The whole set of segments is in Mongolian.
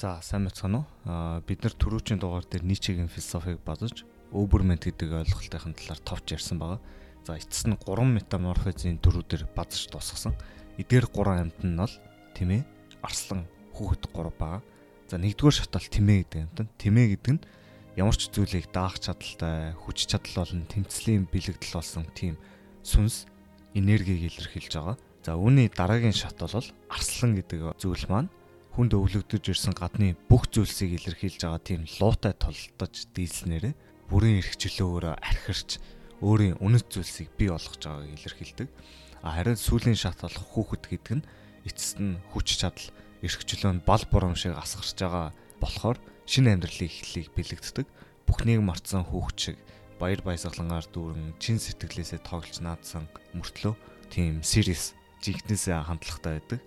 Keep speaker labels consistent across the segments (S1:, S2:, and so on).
S1: За сайн мэцхан уу. Аа бид нар түрүүчийн дугаар дээр Ницшегийн философиг базж Overment гэдэг ойлголтын талаар товч ярьсан байгаа. За эцэст нь 3 метаморфизмын төрүүдээр базж дуусгасан. Эдгээр 3 амьтан нь бол тэмээ, арслан, хүүхэд 3 байгаа. За нэгдүгээр шатал тэмээ гэдэг амьтан. Тэмээ гэдэг нь ямар ч зүйлийг даах чадaltaй, хүч чадал болон тэмцлийн бэлэгдэл болсон тийм сүнс энергийг илэрхийлж байгаа. За үүний дараагийн шат бол арслан гэдэг зүйл маань хүнд өвлөгдөж ирсэн гадны бүх зүйлсийг илэрхийлж байгаа тийм луутай толдож дийлснээрээ бүрийн эрхчлөөр архирч өөрийн үнэт зүйлсийг бий болгож байгааг илэрхийлдэг. Харин сүлийн шат болох хүүхэд гэдэг нь эцэст нь хүч чадал эрхчлөөнд бал бурам шиг асгарч байгаа болохоор шинэ амьдралын эхлэлийг бэлэгддэг. Бүхнийг мартсан хүүхэд шиг баяр баясгалангаар дүүрэн чин сэтгэлээсээ тоглож наадсан мөртлөө тийм serious жигнэсээ хандлагатай байдаг.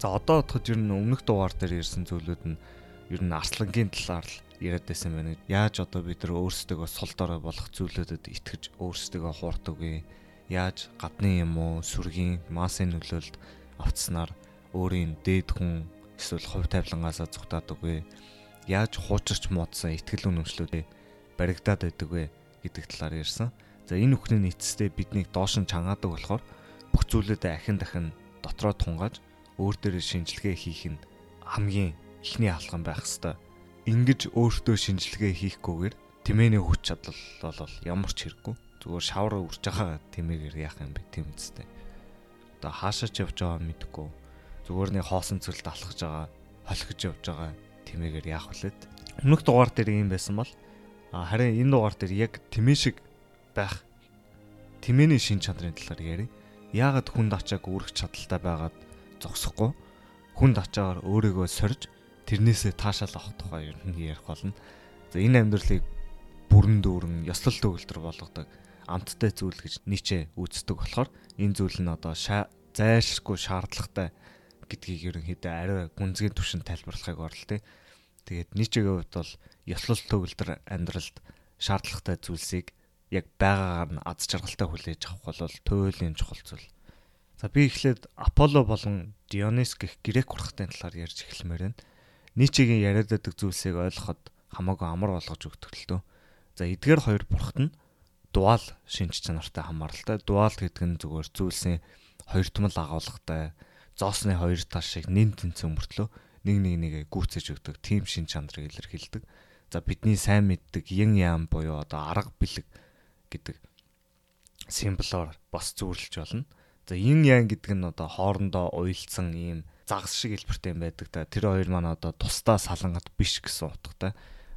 S1: За одоо бодоход ер нь өмнөх дугаар дээр ярьсан зүйлүүд нь ер нь арслангийн талаар л яриад байсан байна. Яаж одоо бид нар өөрсдөө сул дорой болох зүйлүүдэд итгэж өөрсдөө хуурдаг вэ? Яаж гадны юм уу, сүргийн, массын нөлөөлөлд автснаар өөрийн дээд хүн эсвэл хувь тавилангаасаа зүгтаадаг вэ? Яаж хуучирч муудсан итгэл үнэмшлүүдээ баригдаад байдаг вэ гэдэг талаар ярьсан. За энэ бүхний эцэстээ биднийг доош нь чангаадаг болохоор бүх зүйлүүдээ ахин дахин дотроо тунгааж өөр дээрээ шинжилгээ хийх нь хамгийн ихний алхам байх хэвээр. Ингиж өөртөө шинжилгээ хийхгүйгээр тэмээний хүч чадал бол ямар ч хэрэггүй. Зүгээр шавар үрж байгаа тэмээгээр яах юм бэ тийм үстэй. Одоо хаашаач явж байгаа мэдэхгүй. Зүгээр нэг хоосон цөлд алхаж байгаа, холхиж явж байгаа тэмээгээр яах вүлээд. Өмнөх дугаар дээр ийм байсан бол харин энэ дугаар дээр яг тэмээ шиг байх тэмээний шин чанарын талаар ярив. Яагаад хүнд ачааг үүрэх чадaltaй байгаад зогсохгүй хүнд ачаагаар өөрийгөө сорж тэрнээсээ таашаал авах тухай ер нь ярих болно. За энэ амьдралыг бүрэн дүүрэн ёслол төгөлтөр болгодог амттай зүйл гэж нийчээ үздэг болохоор энэ зүйл нь одоо зайлшгүй шаардлагатай гэдгийг ерөнхийдөө арай гүнзгий түвшинд тайлбарлахыг орлоо. Тэгээд нийчээгийн хувьд бол ёслол төгөлтөр амьдралд шаардлагатай зүйлсийг яг байгаагаар нь аз жаргалтай хүлээж авах бол туйлын чухал зүйл. За би эхлээд Аполло болон Дионис гэх грек урхтын талаар ярьж эхлэмээр байна. Ницшегийн яриад байдаг зүйлсийг ойлгоход хамаагүй амар болгож өгдөг л дөө. За эдгээр хоёр бурхт нь дуал шинж чанартай хамааралтай. Дуал гэдэг нь зүгээр зүйлсийн хоёр томл агуулгатай зоосны хоёр тал шиг нэн тэнцэн мөртлөө нэг нэг нэгэ гүйцэж өгдөг тийм шин чанарыг илэрхийлдэг. За бидний сайн мэддэг yin yang буюу одоо арга бэлэг гэдэг символоор бас зүйрлж болно. За yin yang гэдэг нь одоо хоорондоо уялдсан ийм загас шиг хэлбэртэй юм байдаг та. Тэр хоёр маань одоо тусдаа салангат биш гэсэн утгатай.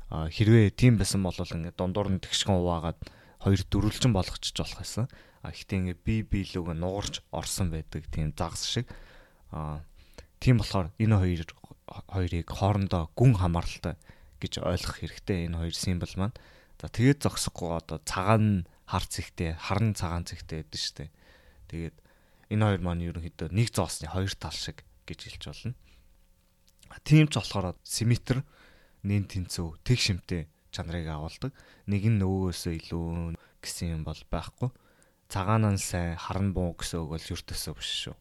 S1: А хэрвээ тийм байсан бол ингээд дундуур нь тэгшгэн хуваагаад хоёр дөрүлжин болгочих болох байсан. А ихтэй ингээд би биелүүг нугарч орсон байдаг тийм загас шиг. А тийм болохоор энэ хоёр хоёрыг хоорондоо гүн хамааралтай гэж ойлгох хэрэгтэй энэ хоёр символ маань. За тэгээд зогсохгүй одоо цагаан хар цэгтэй, харан цагаан цэгтэй байдаг шүү дээ. Тэгээд энэ хоёр маань ерөнхийдөө нэг зоосны хоёр тал шиг гэж хэлж болно. Тийм ч болохоор симметр нэн тэнцүү тэг шимтэй чанарыг агуулдаг. Нэг нь нөгөөсөө илүү гэсэн юм бол байхгүй. Цагаан нь сайн, харан буу гэсэн үг бол юртөсөө биш шүү.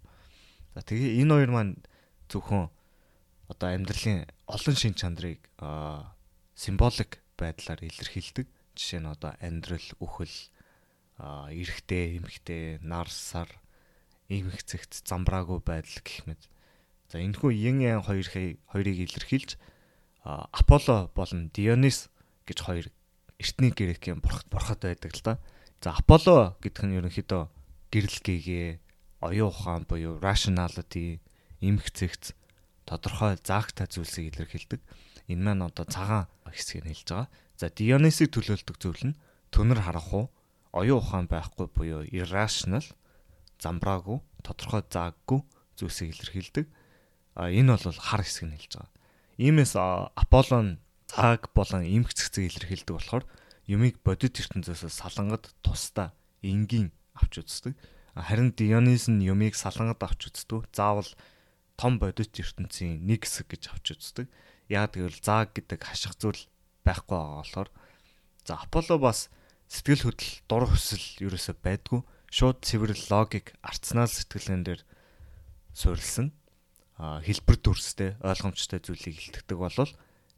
S1: За тэгээ энэ хоёр маань зөвхөн одоо амьдралын олон шин чанарыг символик байдлаар илэрхийлдэг. Жишээ нь одоо амьдрал, үхэл, эрэгтэй, эмэгтэй, нар, сар, эмгцэгт замбраагүй байдал гэх мэт. За энэхүү yin yang хоёрыг хоёрыг илэрхийлж Аполло болон Дионис гэж хоёр эртний грекийн бурхад бурхад байдаг л да. За Аполло гэдэг нь ерөнхийдөө гэрэл гээгээ, оюун ухаан буюу rationality, эмгцэгц тодорхой заагтай зүйлсийг илэрхийлдэг. Энэ маань одоо цагаан хэсгийг хэлж байгаа. За Дионисыг төлөөлдөг зүйл нь түнэр харахгүй, оюун ухаан байхгүй буюу irrational замбраагүй, тодорхой зааггүй зүйлсийг илэрхийлдэг. А энэ бол хар хэсэг нь хэлж байгаа. Иймээс Аполлон цаг болон эмх цэцэг илэрхийлдэг болохоор юмыг бодит ертөнцөөс салангад тусдаа энгийн авч үздэг. Харин Дионис нь юмыг салангад авч үздэг. Заавал том бодит ертөнцийн нэг хэсэг гэж авч үздэг. Яг тэгвэл зааг гэдэг хаших зүйл байхгүй байгаа болохоор за Аполло бас сэтгэл хөдлөл дур хүсэл ерөөсөй байдгүй шууд цэвэр логик арцнал сэтгэлэн дээр суурилсан. хэлбэр дүрстэй ойлгомжтой зүйлийг илтгэдэг болвол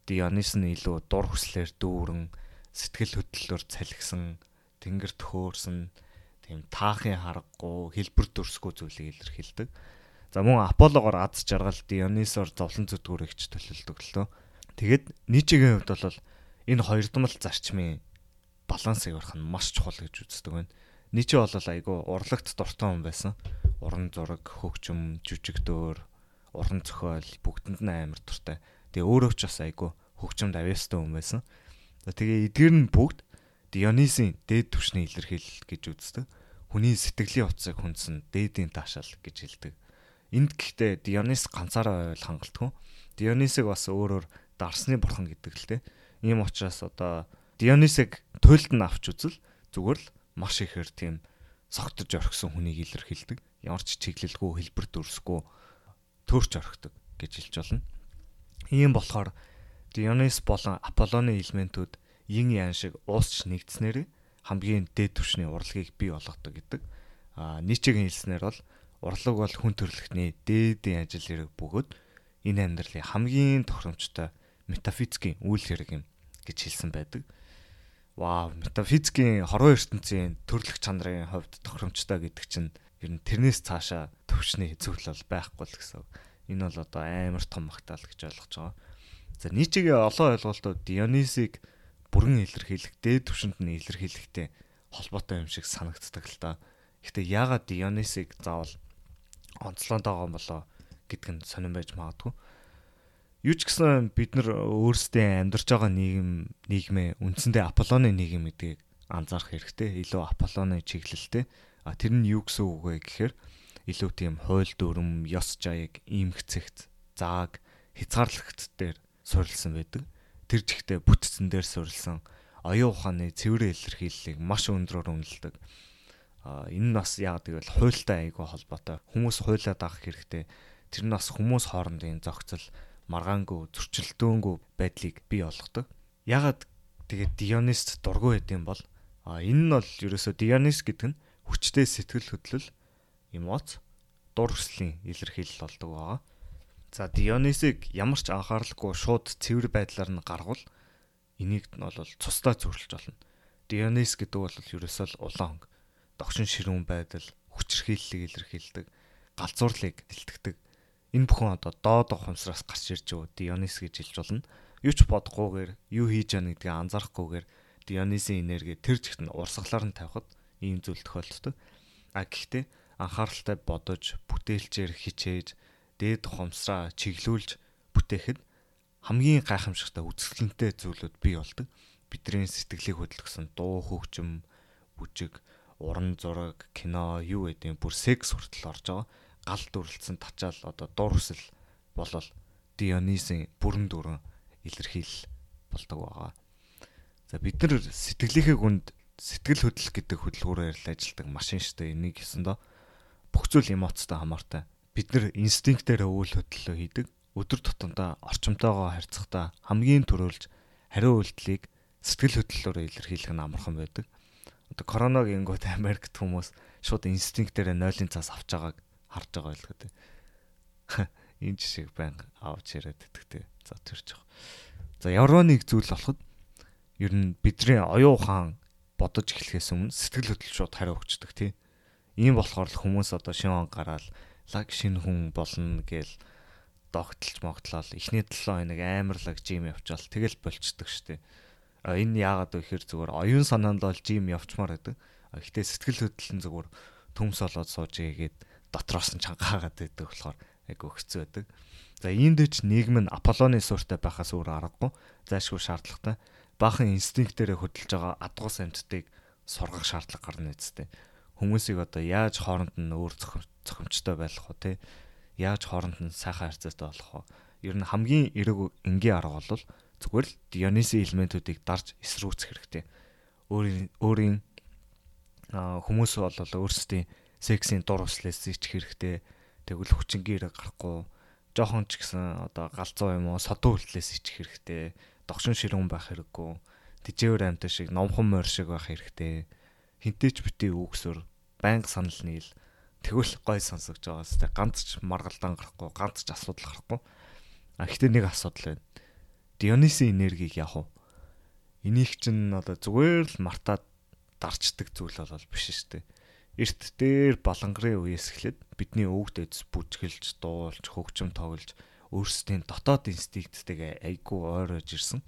S1: Дионис нь илүү дур хүслээр дүүрэн сэтгэл хөдлөлөөр цалгисан тэнгэр төхөөрсөн тийм таахын харгагүй хэлбэр дүрсгүй зүйлийг илэрхийлдэг. За мөн Аполлогоор аз жаргал Дионисоор зовлон зүтгүүрэгч төлөлдөг л тоо. Тэгэд Ницегийн хувьд бол энэ хоёрдмал зарчмын балансыг орох нь маш чухал гэж үздэг байна. Нице бол айгүй урлагт дуртай хүн байсан. Уран зураг, хөгжим, жүжиг дөр, уран зохиол бүгдэнд нь амар дуртай. Тэгээ өөрөө ч бас айгүй хөгжимд авьяастай хүн байсан. Тэгээ эдгээр нь бүгд Дионисийн дээд түвшний илэрхийлэл гэж үздэг. Хүний сэтгэлийн утсыг хүндсэн дээдийн таашаал гэж хэлдэг. Энд гэхдээ Дионис ганцаараа ойл хангалтгүй. Дионисыг бас өөрөөр дарсны бурхан гэдэг л те. Ийм учраас одоо Дионисыг туйлд нь авч үзэл зүгээр л маш ихээр тийм согтож орхисон хүнийг илэрхийлдэг. Ямар ч чиглэлгүй хэлбэр дүрсгүй төрч орхидог гэж хэлж болно. Ийм болохоор Дионис болон Аполлоны элементүүд yin yang шиг уусч нэгдснээр хамгийн дээд түвшний урлагийг бий болгодог гэдэг. А Ницегийн хэлснээр бол урлаг бол хүн төрөлхтний дээдийн ажил хэрэг бөгөөд энэ амьдралын хамгийн тохиромжтой метафизикийн үйл хэрэг юм гэж хэлсэн байдаг. Вау, метафизикийн хорвоо ертөнцийн төрлөх чанарын хувьд тохиромжтой гэдэг чинь ер нь тэрнээс цаашаа төвшний зөвлөл байхгүй л гэсэн. Энэ бол одоо амар том магтаал гэж ойлгож байгаа. За Ницегийн олон ойлголтууд Дионисыг бүрэн илэрхийлэх, дээд түвшинд нь илэрхийлэхтэй холбоотой юм шиг санагддаг л та. Гэхдээ яагаад Дионисыг заавал онцлоод байгаа юм болоо гэдг нь сонирн байж магадгүй. Юу ч гэсэн бид нар өөрсдөө амьдарч байгаа нийгэм нийгмээ үндсэндээ Аполлоны нийгэм гэдгийг анзаарах хэрэгтэй. Илүү Аполлоны чиглэлтэй. А тэр нь юу гэсэн үг вэ гэхээр илүү тийм хууль дүрм, ёс жаяг, иймгцэгт, зааг, хязгаарлагт дээр суурилсан байдаг. Тэр жигтэй бүтцэн дээр суурилсан оюун ухааны цэвэр илэрхийллийг маш өндрөөр үнэлдэг энэ нь бас яг тэгвэл хуйлтай айгүй холбоотой. Хүмүүс хуйлаа даах хэрэгтэй. Тэр нь бас хүмүүс хоорондын зохицол маргаангүй зөрчилдөөнгүй байдлыг бий болгодог. Ягаад тэгээд Дионист дургүй байд юм бол а энэ нь бол ерөөсөө Дионис гэдэг нь хүчтэй сэтгэл хөдлөл эмоц дур хүслийн илэрхийлэл болдог байгаа. За Дионисыг ямар ч анхааралгүй шууд цэвэр байдлаар нь гаргавал энийг нь бол цустай зөрлөж болно. Дионис гэдэг бол ерөөсөө л улаан хонг догшин ширүүн байдал, хүчрхийллийг илэрхийлдэг, галзуурлыг тэлтгэдэг. Энэ бүхэн одоо доод ухамсараас гарч ирж байгаа Дионис гэж хэлж болно. Юу ч бодохгүйгээр, юу хийж яана гэдгийг анзаарахгүйгээр Дионисийн энерги тэр жигт нь урсгалаар нь тавихад ийм зүйл тохиолддог. А гэхдээ анхааралтай бодож, бүтээлчээр хичээж, дээд ухамсараа чиглүүлж бүтээхэд хамгийн гайхамшигтай үзэсгэлэнтэй зүйлүүд бий болдог. Бидний сэтгэлийг хөдөлгсөн дуу хөгжим, бүжиг, уран зураг, кино юу гэдэг бүр секс хүртэл орж байгаа. Гал дүрлцэн тачаал одоо дур хүсэл болол Дионисын бүрэн дүрэн илэрхийл болдог байгаа. За бид нар сэтгэлийнхээ гүнд сэтгэл хөдлөл гэдэг хөдөлгөөрөөр л ажилладаг машин штэ энийг гэсэн доо бүх зүйл эмоцтой хамаартай. Бид нар инстинктээр өвөл хөдлөлөө хийдэг. Өдөр тутамдаа орчимтойгоо харьцахдаа хамгийн түрүүлж хариу үйлдэлийг сэтгэл хөдлөлөөр илэрхийлэх нь амархан байдаг одоо короног ингүүд Америкт хүмүүс шууд инстинктээр нойлын цаас авч байгааг харж байгаа байлгүй дээ. Энэ жишээг байнга авч яриад идэгтэй. За байгаа. За ямар нэг зүйл болоход ер нь бидний оюун ухаан бодож эхлэхээс өмнө сэтгэл хөдлөл шууд хариу өгчдөг тий. Ийм болохоор л хүмүүс одоо шин он гараал лаг шин хүн болно гээл догтлж могтлол эхний 7 хоног амар лаг жим явчаал тэгэл болчдөг штеп энэ яагаад вэ гэхээр зүгээр оюун санаанд бол жим явчмаар байдаг. Гэхдээ сэтгэл хөдлөлн зүгээр төмс олоод сууж игээд дотроос нь чангаагаад байдаг болохоор айгу хэцүү байдаг. За иймд ч нийгэм нь Аполлоны суурьтай байхаас өөр аргагүй зайлшгүй шаардлагатай. Баахан инстинктээрээ хөдөлж байгаа адгуус амьтдыг сургах шаардлага гарна үсттэй. Хүмүүсийг одоо яаж хооронд нь өөр зохимжтой байх вэ? Яаж хооронд нь сайхан харьцаатай болох вэ? Ер нь хамгийн эрэг энгийн арга бол Зүгээр л Дионисын элементүүдийг дарж эсрүүцэх хэрэгтэй. Өөрийн өөрийн хүмүүс бол өөрсдийн сексийн дур хүслээс ич хэрэгтэй. Тэгвэл хүчингийн хэрэг гарахгүй жоохон ч гэсэн одоо галзуу юм уу содуу хүртлээс ичих хэрэгтэй. Догшин ширүүн байх хэрэггүй. Дижээвэр амтай шиг номхон морь шиг байх хэрэгтэй. Хинтээч битий үгсөр байнга санал нийл Тэгвэл гой сонсогч байгаа сте ганц ч маргалдаан гарахгүй, ганц ч асуудал гарахгүй. А гэхдээ нэг асуудал байна. Дионисын энергийг яах вэ? Энийг чинь одоо зүгээр л мартаад дарчдаг зүйл бол биш шүү дээ. Эрт дээр балангарын үеэс эхлээд бидний өвгд эдс бүжгэлж, дуулж, хөгжим тоглож өөрсдийн дотоод инстинкттэйгээ айгүй ойрож ирсэн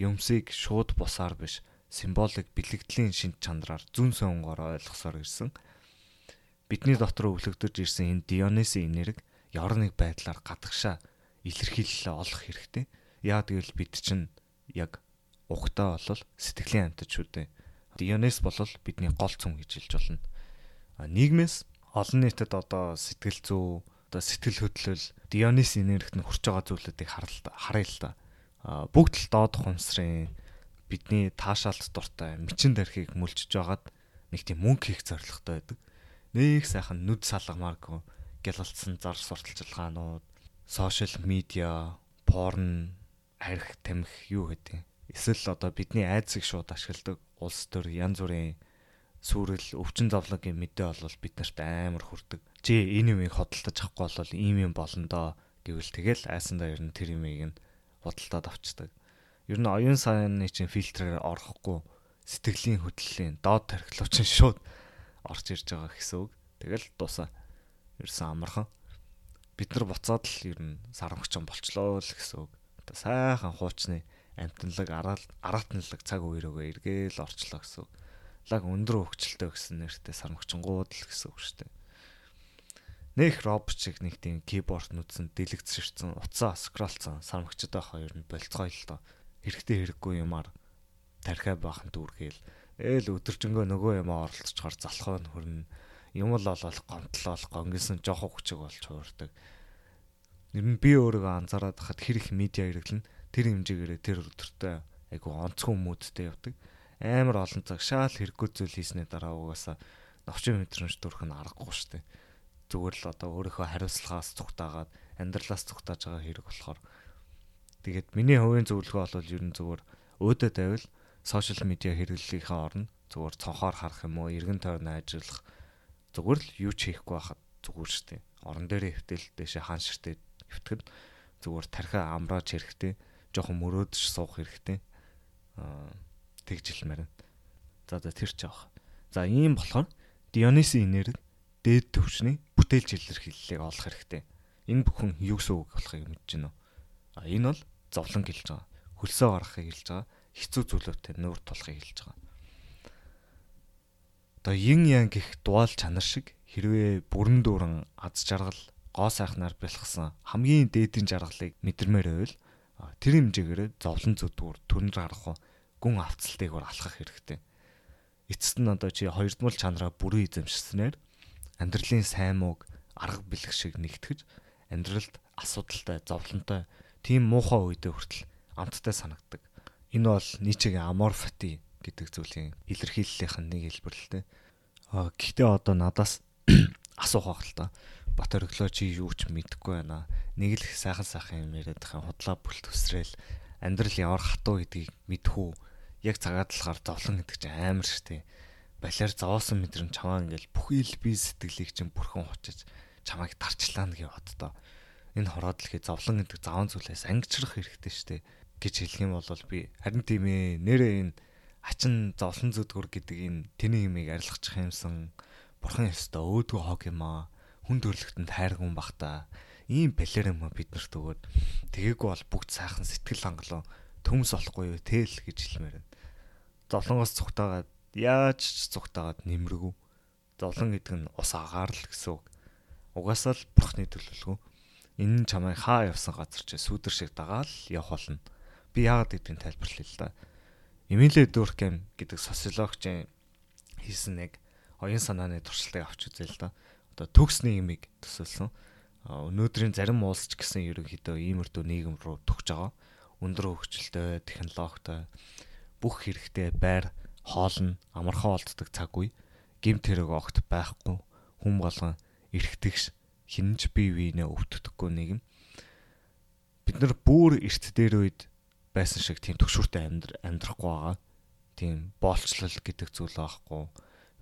S1: юмсыг шууд бусаар биш символик бэлэгдлийн шин чанараар зүн сонгоор ойлгосоор ирсэн бидний дотор өвлөгдөж ирсэн энэ Дионисын энерги ямар нэг байдлаар гадагшаа илэрхийлэлээ олох хэрэгтэй. Яа гэвэл бид чинь яг ухтаа бол сэтгэлийн амьтад шүү дээ. Дионис бол бидний гол цүн гэж хэлж болно. Нийгмээс олон нийтэд одоо сэтгэл зүй, одоо сэтгэл хөдлөл Дионис энергит нь хүрч байгаа зүйлүүдийг харъя л да. Бүгд л доод хумсрын бидний таашаалт дуртай мэчин дархийг мөлчж байгаад нэг тийм мөнгө хийх зорилготой байдаг нэг сайхан нүд салгамааргүй гялалцсан зар сурталчилгаанууд, сошиал медиа, порн, арх тамхи юу гэдэг. Эсвэл одоо бидний айдсыг шууд ашигладаг улс төр янз бүрийн сүрэл өвчин зовлогийн мэдээ бол бид нарт амар хүрдэг. Чи энэ юмыг хөдөлтөж авахгүй бол ийм юм болно доо гэвэл тэгэл айсандаа ер нь тэр юмыг нь худалдаад авчдаг. Ер нь оюун санааны чинь фильтрээр орохгүй сэтгэлийн хөдлөлийн доод тархилуучин шууд орж ирж байгаа гэсэн үг. Тэгэл дуусаа. Ерсэн амархан. Бид нар буцаад л ер нь сарамгчсан болчлоо л гэсэн үг. Одоо сайхан хуучны амтналаг араатналаг цаг үеэрөөгөө эргээл орчлоо гэсэн үг. Лаг өндөр хөвгчлөлтөө гэсэн нэртэй сармагчингууд л гэсэн үг шүү дээ. Нэх робот шиг нэг тийм киборд нүдсэн дэлгэцэрсэн уцаа скролцсон сармагчд байхаа ер нь болцгоо л доо. Хэрэгтэй хэрэггүй юмар тархиа баахан дүүргээл Ээл өдөржингөө нөгөө юм оролцохоор залхуу нь хөрнө. Юм л олол гомдлол гонгисэн жоох хүчиг болж хуурдаг. Нэр нь би өөрийгөө анзаараад хахад хэр их медиа хэрэглэн тэр хэмжээгээр тэр өдөртөө айгу онцгой мүүдтэй явдаг. Амар олон цаг шаал хэрэггүй зүйл хийснээр дараа угаасаа новчин мэдрэмж төрөх нь аргагүй шүү дээ. Зүгээр л одоо өөрийнхөө хариуцлагаас цугтаагаад амьдралаас цугтааж байгаа хэрэг болохоор тэгээд миний хувийн зөвлөгөө бол ер нь зүгээр өөдөө тавил сошиал медиа хэрэглэлийнхээ орно зүгээр цонхоор харах юм уу, эргэн тойрны ажиллах зүгээр л юу ч хийхгүй байхад зүгээр шүү дээ. Орон дээрээ хөвтөл дэше хаан ширтээ хөвтгөн зүгээр тархиа амрааж хэрэгтэй, жоохон мөрөөдөж суух хэрэгтэй. Аа тэгж хэлмээр байна. За за тэр ч авах. За ийм болохоор Дионисын энерги дээд төвчний бүтээлч илэрхийллийг олох хэрэгтэй. Энэ бүхэн юу гэсэн үг болохыг мэдэж байна уу? А энэ бол зовлон гэлж байгаа. Хөлсөө гаргахыг хэлж байгаа хэцүү зүйлүүтэй нүүр тулахыг хэлж байгаа. Одоо yin yang гэх дуал чанар шиг хэрвээ бүрэн дүүрэн аз жаргал гоо сайхнаар бэлгсэн хамгийн дээдийн жаргалыг мэдэрмээр байвал тэр хэмжээгээр зовлон зүдгүүр төрнөр гарах гүн авцалтайгаар алхах хэрэгтэй. Эцэст нь одоо чи хоёрдмол чанараа бүрэн эзэмшснээр амьдралын сайн мууг арга бэлэг шиг нэгтгэж амьдралд асуудалтай, зовлонтой, тийм муухай үедээ хүртэл амттай санагдаг. Энэ бол Ницшегийн аморфати гэдэг зүйлийн илэрхийллийнх нь нэг хэлбэр л дээ. Аа гэхдээ одоо надаас асуух байх л та. Бат өглөө чи юу ч мэдэхгүй байна. Нэг л сайхан сайхан юм яриад байгаа худлаа бүл төсрэл амьдрал ямар хатуу гэдгийг мэдхүү. Яг цагаадлахаар зовлон гэдэг чинь амар штэ. Балиар зовоосон мэдрэмж чамаа ингээл бүхий л би сэтгэлийг чинь бүрхэн хочиж чамайг дарчлаа нэг боддоо. Энэ хороод л хий зовлон гэдэг заван зүйлээс ангичрах хэрэгтэй штэ гэж хэлэх юм бол би харин тийм ээ нэрээ энэ ачин зовлон зүдгүр гэдэг энэ тэний юмыг арилгачих юмсан бурхан ёстой өөдгөө хог юм аа хүн төрлөختөнд хайр хүн бах та ийм балер юм бид нарт өгөөд тэгээгүү бол бүгд сайхан сэтгэл хангалуун төмс болохгүй юу тэл гэж хэлмээр байна. Зовлонгоос цухтаагаад яаж ч цухтаагаад нэмрэгүү. Зовлон гэдэг нь ус агаар л гэсэн үг. Угаасаа л бурхны төлөвлөгөө. Энэ нь чамайг хаа явсан газар чи сүдэр шиг дагаал явах болно би яагаад гэдгийг тайлбарлая л да. Эмиле Дуркем гэдэг социологчийн хийсэн нэг оюун санааны туршилтыг авч үзээ л да. Одоо төгсний имийг төсөөлсөн. Өнөөдрийн зарим улс ч гэсэн ерөнхийдөө иймэрдүү нийгэм рүү төгж байгаа. Өндөр хөгжилтэй, технологитой бүх хэрэгтэй байр хоол нь амархан олддог цаг үе гимт хэрэг огт байхгүй хүм болгон эргэтгэж хинж бие биенээ өвтдөггүй нийгэм бид нар бүр эрт дээр үед байсан шиг тийм төгшүүртэй амьдрахгүй байгаа. Тийм боолчлол гэдэг зүйл аахгүй.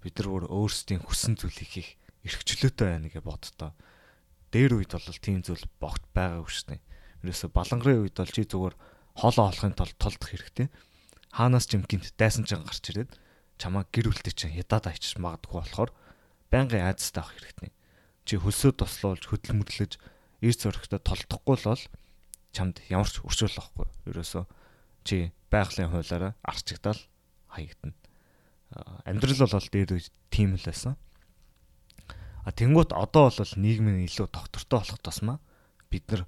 S1: Бид нар өөр өөрсдийн хүссэн зүйлийг хийх эрхчлөөтэй байна гэж боддоо. Дээр үед бол тийм зүйл богт байгаагүй шүү дээ. Ерөөсө балангарын үед бол чи зүгээр хоолоо олохын тулд толдох хэрэгтэй хаанаас ч юм гинт дайсан ч гарч ирээд чамаа гэр бүлтэй чинь ядаад айчих магадгүй болохоор байнгын айцтай авах хэрэгтэй. Чи хөлсөө тослуулж хөдөлмөрлөж ир зөрөгтэй толдохгүй л бол чамд ямар ч өршөөл واخгүй. Ерөөсөө чи байгалийн хуулаараа арчигдал хаягдана. Амьдрал бол дээр үед тийм л байсан. А тэнгуут одоо бол нийгэм нь илүү доктортой болох тусмаа бид нар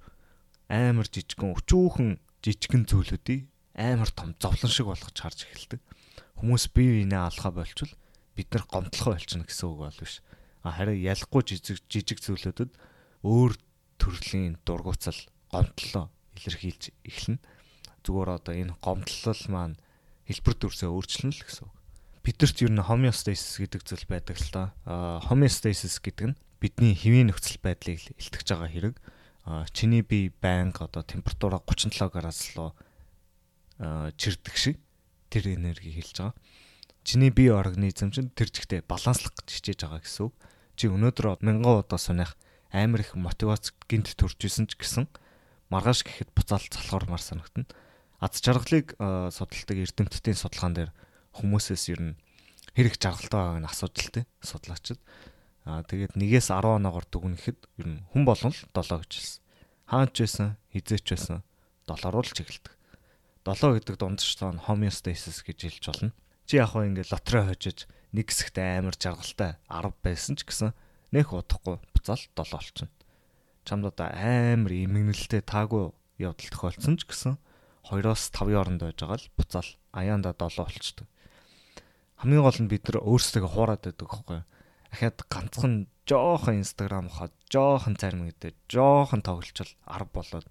S1: амар жижигхэн өчүүхэн жижигхэн зүйлүүдийг амар том зовлон шиг болгож харж эхэлдэг. Хүмүүс бие биенээ алхаа болчвол бид нар гомдлохоо болчихно гэсэн үг бол биш. А харин ялахгүй жижиг жижиг зүйлүүдэд өөр төрлийн дургуцал гомдлоо илэрхийлж эхэлнэ. Зүгээр одоо энэ гомдлол маань хэлбэр төрсөө өөрчлөнө л гэсэн үг. Бидэрт ер нь homeostasis гэдэг зүйл байдаг л та. Homeostasis гэдэг нь бидний хэвийн нөхцөл байдлыг илтгэж байгаа хэрэг. Чиний бие байнга одоо температура 37 градус руу чирдэг шиг тэр энерги хэлж байгаа. Чиний бие организм чинь тэр жигтэй баланслах гэж хичээж байгаа гэсэн үг. Чи өнөөдөр мянган удаа сунах амар их мотивац гинт төрж исэн ч гэсэн маргааш гэхэд буцаал залхуурмаар санагдана. Аз жаргалыг судалдаг эрдэмтдийн судалгаан дээр хүмүүсээс ер нь хэрэг жаргалтай байгааг нь асууж л тээ судлаачид. Аа тэгээд нэгээс 10 оноогоор дүгнэхэд ер нь хүн болгон л 7 гэж хэлсэн. Хаач байсан, хизээч байсан 7 руу л чиглэдэг. 7 гэдэг дундчтаа homeostasis гэж хэлж болно. Чи яг хаа ингээд лотерей хожиж нэг хэсэгт амар жаргалтай 10 байсан ч гэсэн нэх удахгүй буцаал 7 болчихно. Чамд одоо амар эмгэнэлтэй таагүй явдал тохиолдсон ч гэсэн 2-оос 5-ын хооронд байж байгаа л буцаал аяанда 7 болчдөг. Хамгийн гол нь бид нар өөрсдөө хуураад байдаг байхгүй юу? Ахаад ганцхан жоохон инстаграм хаад жоохон зарим гэдэг жоохон тоглолцол 10 болоод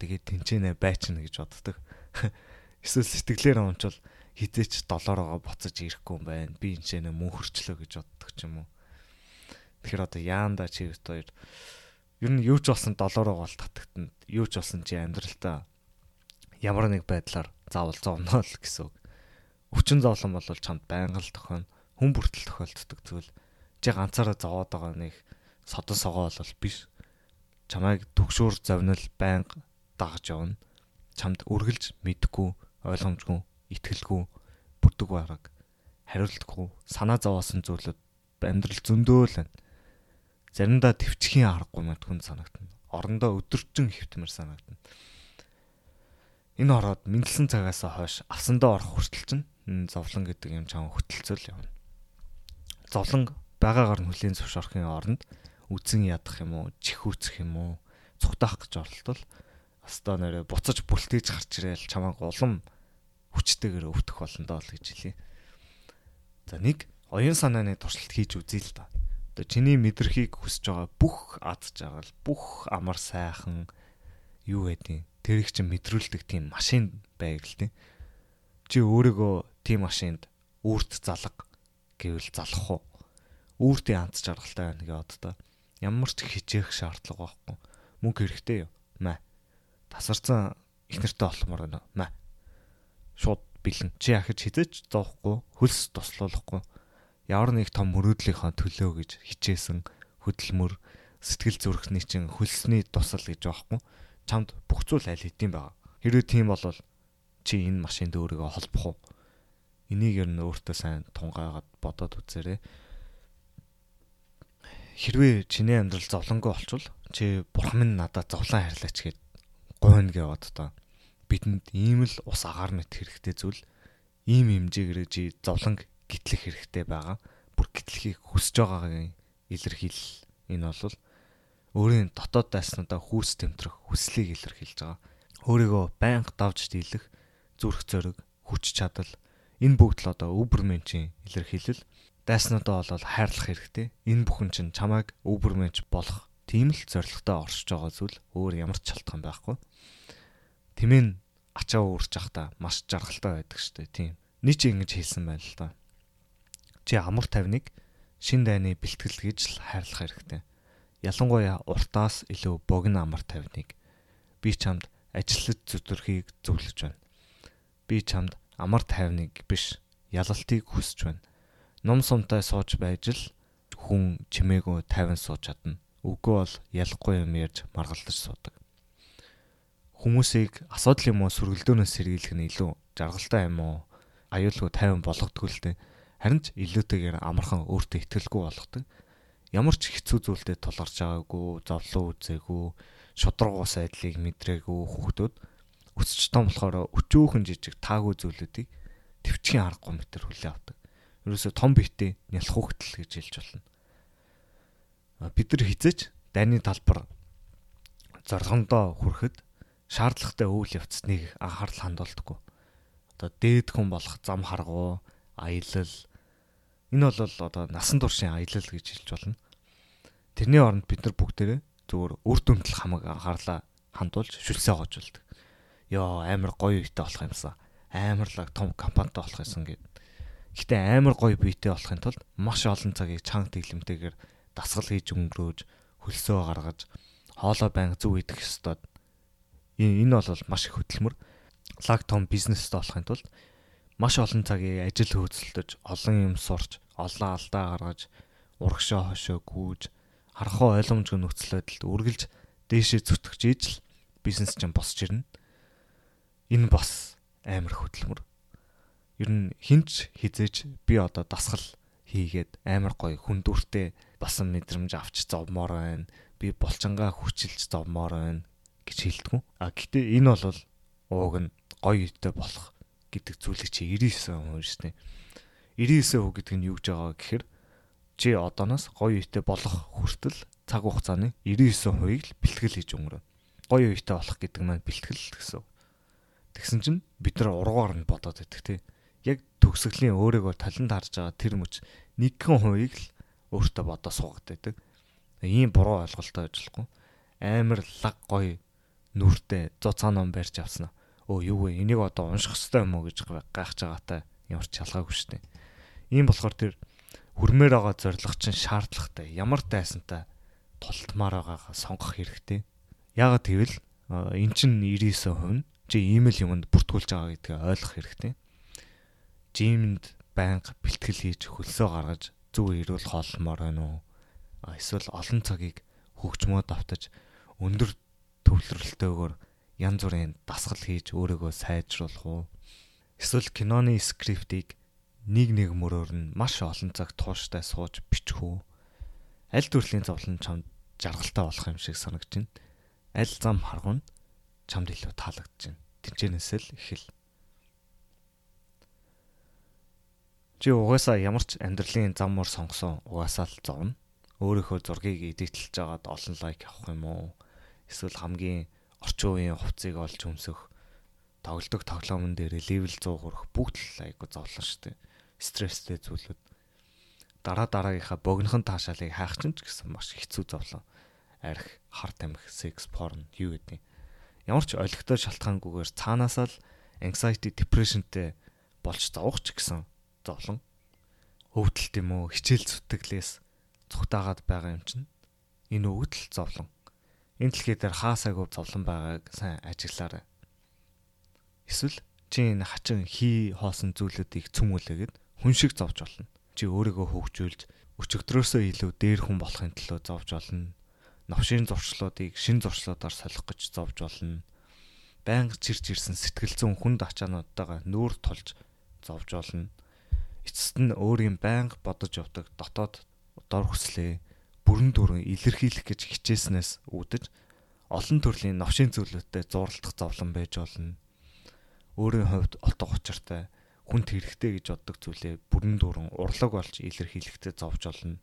S1: тэгээд тэнцэнэ байчна гэж боддог. Эсвэл сэтгэлээр ончвол хизээч доллароо буцаж ирэхгүй юм байна. Би энэ ч нэ мөн хөрчлөө гэж боддог ч юм уу. Тэгэхээр одоо яанда чи хоёр ер нь юу ч болсон доллароо гол татагтана. Юу ч болсон чи амьдралтаа ямар нэг байдлаар заавал зовно л гэсэн үг. Өвчин зовлон бол чамд байнга л тохино. Хүн бүртэл тохиолддог зүйл. Чи ганцаараа зовоод байгаа нэг содон согоо бол биш. Чамайг төгшөөр зовнил байнга дагаж явна. Чамд үргэлж мэдгүй, ойлгомжгүй, итгэлгүй, бүрдэг бараг хариултгүй, санаа зовоосон зүйлүүд амьдрал зөндөө л байна. Заримдаа төвчхийн аргагүй мэдгүй санагдана. Орондоо өдөржин хөвтмөр санагдана энэ ороод мэдлсэн цагаас хойш авсандаа орох хүртэл чинь зовлон гэдэг юм чам хөтөлцөл явна. Зовлон байгаагаар нь хүлийн зөвшөөрхийн оронд үзэн ядах юм уу, чихүүцэх юм уу, цугтаах гэж оролтол остоо нэрэ буцаж бүлтээж гарч ирээл чамааг улам хүчтэйгээр өвтөх болно доо л гэж хэлье. За нэг оюун санааны туршилт хийж үзье л да. Одоо чиний мэдрхийг хүсэж байгаа бүх ад жаргал, бүх амар сайхан юу гэдэг тэрийг чинь мэдрүүлдэг тийм машин байг л тийм. Чи өөрийгөө тийм машинд үүрт залга гэвэл залах уу? Үүртийн анц жаргалтай байна гэж боддоо. Ямар ч хичээх шаардлага байхгүй. Мөнгө хэрэгтэй юу? Тасарсан их нэртэй олмоор байна. Шууд бэлэн. Чи ахиж хизээч зоохгүй, хөлс туслуулахгүй. Ямар нэг том мөрөөдлийнхөө төлөө гэж хичээсэн хөдөлмөр сэтгэл зүрхний чинь хөлсний тусал гэж байхгүй чамд бүх зүйл аль хэдийн байгаа. Хэрвээ тийм бол чи энэ машинд өөрийгөө холбох уу? Энийг ер нь өөртөө сайн тунгаагаад бодоод үзээрэй. Хэрвээ чиний амьдрал зовлонгүй болчвол чи бурхан минь надад зовлон хайрлаач гэд гойно гэвод та бидэнд ийм л ус агаар мэт хэрэгтэй зүйл ийм хэмжээгээр чи зовлон гитлэх хэрэгтэй байгаа. Бүр гитлэхийг хүсэж байгаагийн илэрхийл энэ бол өөрийн дотоод дайснуудаа хүүс тэмтрэх хүслийг илэрхийлж байгаа. Өөрийгөө байнга давж дийлэх зүрх зориг, хүч чадал энэ бүгд л одоо өвбөрмэнчийн илэрхийлэл. Дайснуудаа бол хайрлах хэрэгтэй. Энэ бүхэн чинь чамайг өвбөрмэнч болох тийм л зоригтой оршиж байгаа зүйл өөр ямар ч шалтгаан байхгүй. Тэмээн ачаа уурч явахдаа маш жаргалтай байдаг штэ тийм. Нийч ингэж хэлсэн байна л да. Чи амар тавныг шин дайны бэлтгэл гэж л хайрлах хэрэгтэй ялангуяа уртаас илүү богино амар тавныг би чамд ажиллаж зүтэрхийг зөвлөж байна. Би чамд амар тайвныг биш ялалтыг хүсэж байна. Ном сумтай сууж байж л хүн чимээгүй тайван сууж чадна. Үгүй бол ялахгүй юм ярьж маргалдаж суудаг. Хүмүүсийг асуудал юм уу сүргэлдөөнөөс сэргийлэх нь илүү жаргалтай юм уу? Аюулгүй тайван болгодгүй л дээ. Харин ч илүүтэйгээр амархан өөртөө ихтгэлгүй болгодог. Ямар ч хэцүү зүйлдээ тулгарч байгаагүй, зовлон үзээгүй, шудрагуус айдлыг мэдрээгүй хүүхдүүд өсч том болохоор өчөөхөн жижиг таагүй зүйлүүдийг төвчгийн аргагүй мэтэр хүлээ авдаг. Ерөөсө том биетэй нялх хөтөл гэж хэлж болно. Бид нар хизээч дайны талбар зоргондоо хүрэхэд шаардлагатай үйл явцныг анхаарал хандуулдаггүй. Одоо дээд хүн болох зам харгуу, аялал энэ бол одоо насан туршийн аялал гэж хэлж болно. Тэрний оронд бид нар бүгдээрээ зүгээр үр дүндэл хамаг анхаарлаа хандуулж шүлсээ гожулдаг. Йоо амар гоё үйтэй болох юмсан. Амарлаг том компанитай болох юмсан гэдэг Гэхдээ амар гоё биетэй болохын тулд маш олон цагийг чанга дэглэмтэйгээр дасгал хийж өнгөрөөж хөлсөө гаргаж хоолой байнга зүв идэх ёстой. Энэ бол маш их хөдөлмөр. Лаг том бизнестэй болохын тулд маш олон цагийг ажил хөөцөлдөж, олон юм сурч, олон алдаа гаргаж, урагшаа хошоо гүйж, харахгүй ойлгомжгүй нөхцөл байдалд үргэлж дээшээ зүтгэж ижил бизнес чинь босч ирнэ. Энэ бас амар хөдөлмөр ер нь хинч хизээж би одоо дасгал хийгээд амар гоё хүндүртэй басан мэдрэмж авч зовмоор байна. Би болчингаа хүчилж зовмоор байна гэж хэлдэг. А гэтээ энэ бол ууг нь гоё үйтэй болох гэдэг зүйлийг чи 99% хүн шнэ. 99% гэдэг нь юу гэж байгаа гэхээр чи одооноос гоё үйтэй болох хүртэл цаг хугацааны 99%-ийг л бэлтгэл хийж өнгөрөө. Гоё үйтэй болох гэдэг маань бэлтгэл гэсэн. Тэгсэн чинь бид нар ургуугаар нь бодоод байдаг тий яг төгсгөлийн өөрийгөө талент харж байгаа тэр мөч нэгэн хувийг л өөртөө бодоо суугаад байдаг. Ийм буруу ойлголттой ажиллахгүй. Амар лаг гоё нүртэй зу цаанаа барьж авсан. Өө юу вэ? Энийг одоо унших хэрэгтэй юм уу гэж гайхаж байгаатай ямар ч ялгаагүй шүү дээ. Ийм болохоор тэр хүрмээр байгаа зориг чинь шаардлагатай. Ямар дайсантай тултмаар байгаагаа сонгох хэрэгтэй. Яагаад гэвэл эн чинь 99% нь чи ийм л юмд бүртгүүлж байгаа гэдгийг ойлгох хэрэгтэй жимэнд байнга бэлтгэл хийж хөлсөө гаргаж зүг ирүүл хоолмоор байна уу? Эсвэл олон цагийг хөгжмөө давтаж өндөр төвлөрөлтөөр янз бүрийн дасгал хийж өөрийгөө сайжруулах уу? Эсвэл киноны скриптийг нэг нэг мөрөөр нь маш олон цаг тууштай сууж бичих үү? Аль төрлийн зовлон чамд жаргалтай болох юм шиг санагдаж байна. Аль зам харгуун чамд илүү таалагдж байна. Тинчэнэс л ихэл. Чи угаасаа ямар ч амьдралын зам мөр сонгосон угаасаа л зовно. Өөрийнхөө зургийг эдитэлж агаад олон лайк авах юм уу? Эсвэл хамгийн орчин үеийн хувцсыг олж өмсөх тоглодог тоглоомн дээр левел 100 хүрэх бүгд л айгу зовлон штэ. Стресстэй зүйлүүд. Дараа дараагийнхаа богинохон таашаалыг хайх чинь ч гэсэн маш хэцүү зовлон. Арх, хар тамхи, секс, порн юу гэдэг. Ямар ч олигтой шалтгаангүйгээр цаанаасаа л anxiety, depressionтэй болж зовох ч гэсэн зовлон өвдөлт юм уу хичээл зүтгэлээс цухтаагаад байгаа юм чинь энэ өвдөл зовлон. Энэ дэлхий дээр хаасаагүй зовлон байгааг сайн ажиглаарай. Эсвэл чи энэ хачин хий хоосон зүйлүүдийг цөмүүлээгээд хүн шиг зовж болно чи өөрийгөө хөгжүүлж өчигдрөөсөө илүү дээр хүн болохын төлөө зовж болно новшийн зуршлуудыг шин зуршлуудаар солих гэж зовж болно байнга чирч ирсэн сэтгэл зүйн хүнд ачаануудтайгаа нүүр тулж зовж болно эцэст нь өөрийн байнга бодож явдаг дотоод дор хүслээ бүрэн дүрэн илэрхийлэх гэж хичээснээс үүдэж олон төрлийн новшийн зүйлүүдтэй зурлах зовлон байж болно. Өөрийн хувьд утга учиртай хүнд хэрэгтэй гэж боддог зүйлээ бүрэн дүрэн урлаг болж илэрхийлэхдээ зовж болно.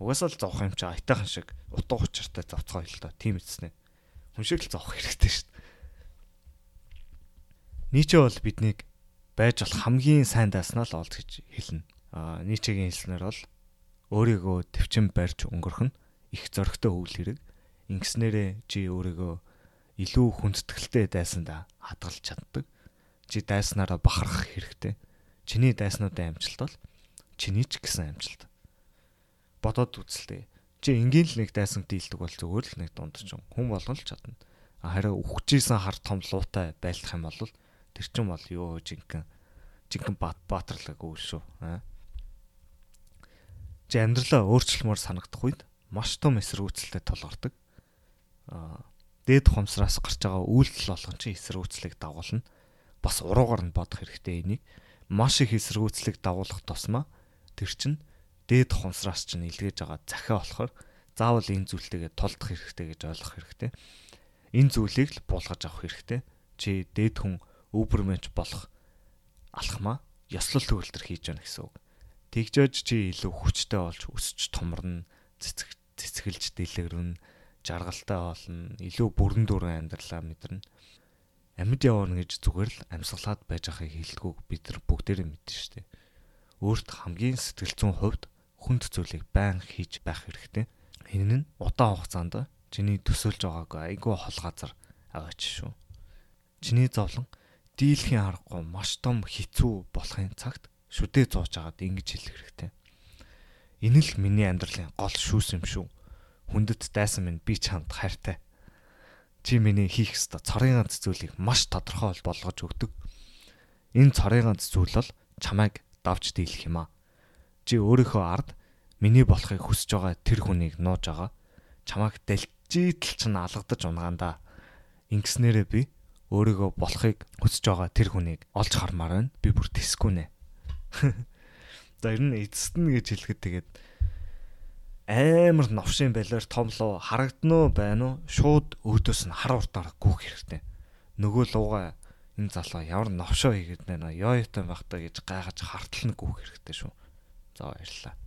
S1: Угаасаа л зовх юм чи айтайхан шиг утга учиртай зовцгоо л доо тийм эцэснэ. Хүн шиг л зовх хэрэгтэй шүү дээ. Нийчээ бол биднийг байж болох хамгийн сайн дааснаа л олд гэж хэлнэ. Аа Ницшегийн хэлснээр бол өөрийгөө төвчин барьж өнгөрөх нь их зөрөгтэй үйл хэрэг. Ингэснээрээ чи өөрийгөө илүү хүндэтгэлтэй дайсандаа хадгалж чаддаг. Чи дайснараа бахархах хэрэгтэй. Чиний дайснуудын амжилт бол чиний ч гэсэн амжилт. Бодоод үзэлтэй. Чи энгийн л нэг дайсан дийлдэг бол зүгээр л нэг дунд ч хүн болгон л чадна. Харин үхчихсэн хар том луутай байлдах юм бол Тэр чин бол юу жинхэнэ жинхэнэ бат баатарлаг үйл шүү. чи амьдралаа өөрчлөмөр санагдах үед маш том эсэргүүцэлтэй толгордог. Аа дээд хумсраас гарч байгаа үйлдэл болгон чи эсэргүүцлийг дагуулна. Бас уруугаар нь бодох хэрэгтэй энийг. Маш их эсэргүүцлийг дагуулах тусмаа тэр чинь дээд хумсраас чинь илгээж байгаа захиа болохоор заавал энэ зүйлтэйгээ тулдах хэрэгтэй гэж ойлгох хэрэгтэй. Энэ зүйлийг л буулгаж авах хэрэгтэй. Чи дээд хүн өвбөрмэнч болох алхмаа ёслол төгөлтөр хийж яана гэсэн үг. Тэгжээж чи илүү хүчтэй болж өсч томорно, цэцэг цэцгэлж дэлгэрнэ, жаргалтай болно, илүү бүрэн дүрэн амьдралаа мэдэрнэ. Амьд явна гэж зүгээр л амьсгалаад байж байгааг хэлдэггүй бид нар бүгдээрээ мэднэ шүү дээ. Өөрт хамгийн сэтгэл зүйн хувьд хүнд зүйлийг байн хийж байх хэрэгтэй. Энэ нь удаан хугацаанд чиний төсөөлж байгаагүй айгүй хол газар агаач шүү. Чиний зовлон дийлхийн аргагүй маш том хэцүү болохын цагт шүдээ зууж агаад ингэж хэлэх хэрэгтэй. Энэ л миний амьдралын гол шүүс юм шүү. Хүндэт дайсан минь би чамд хайртай. Чи миний хийх ёстой цорын ганц зүйлийг маш тодорхой болгож өгдөг. Энэ цорын ганц зүйл бол чамайг давж дийлэх юм аа. Чи өөрийнхөө ард миний болохыг хүсэж байгаа тэр хүнийг нууж байгаа. Чамайг дэлжидэл ч алгадаж унгаандаа. Ингэснээрээ би өөрийгөө болохыг хүсэж байгаа тэр хүнийг олж хармаар байна. Би бүр тэсгүй нэ. За ер нь эцэст нь гэж хэлэхэд тэгээд амар новшин байлаар томлоо харагдануу байна уу? Шууд өөдөөс нь хар уртаар гүөх хэрэгтэй. Нөгөө лууга энэ залуу ямар новшоо хийгээд байна ёо ётой байх та гэж гайхаж хартал нь гүөх хэрэгтэй шүү. За баярлалаа.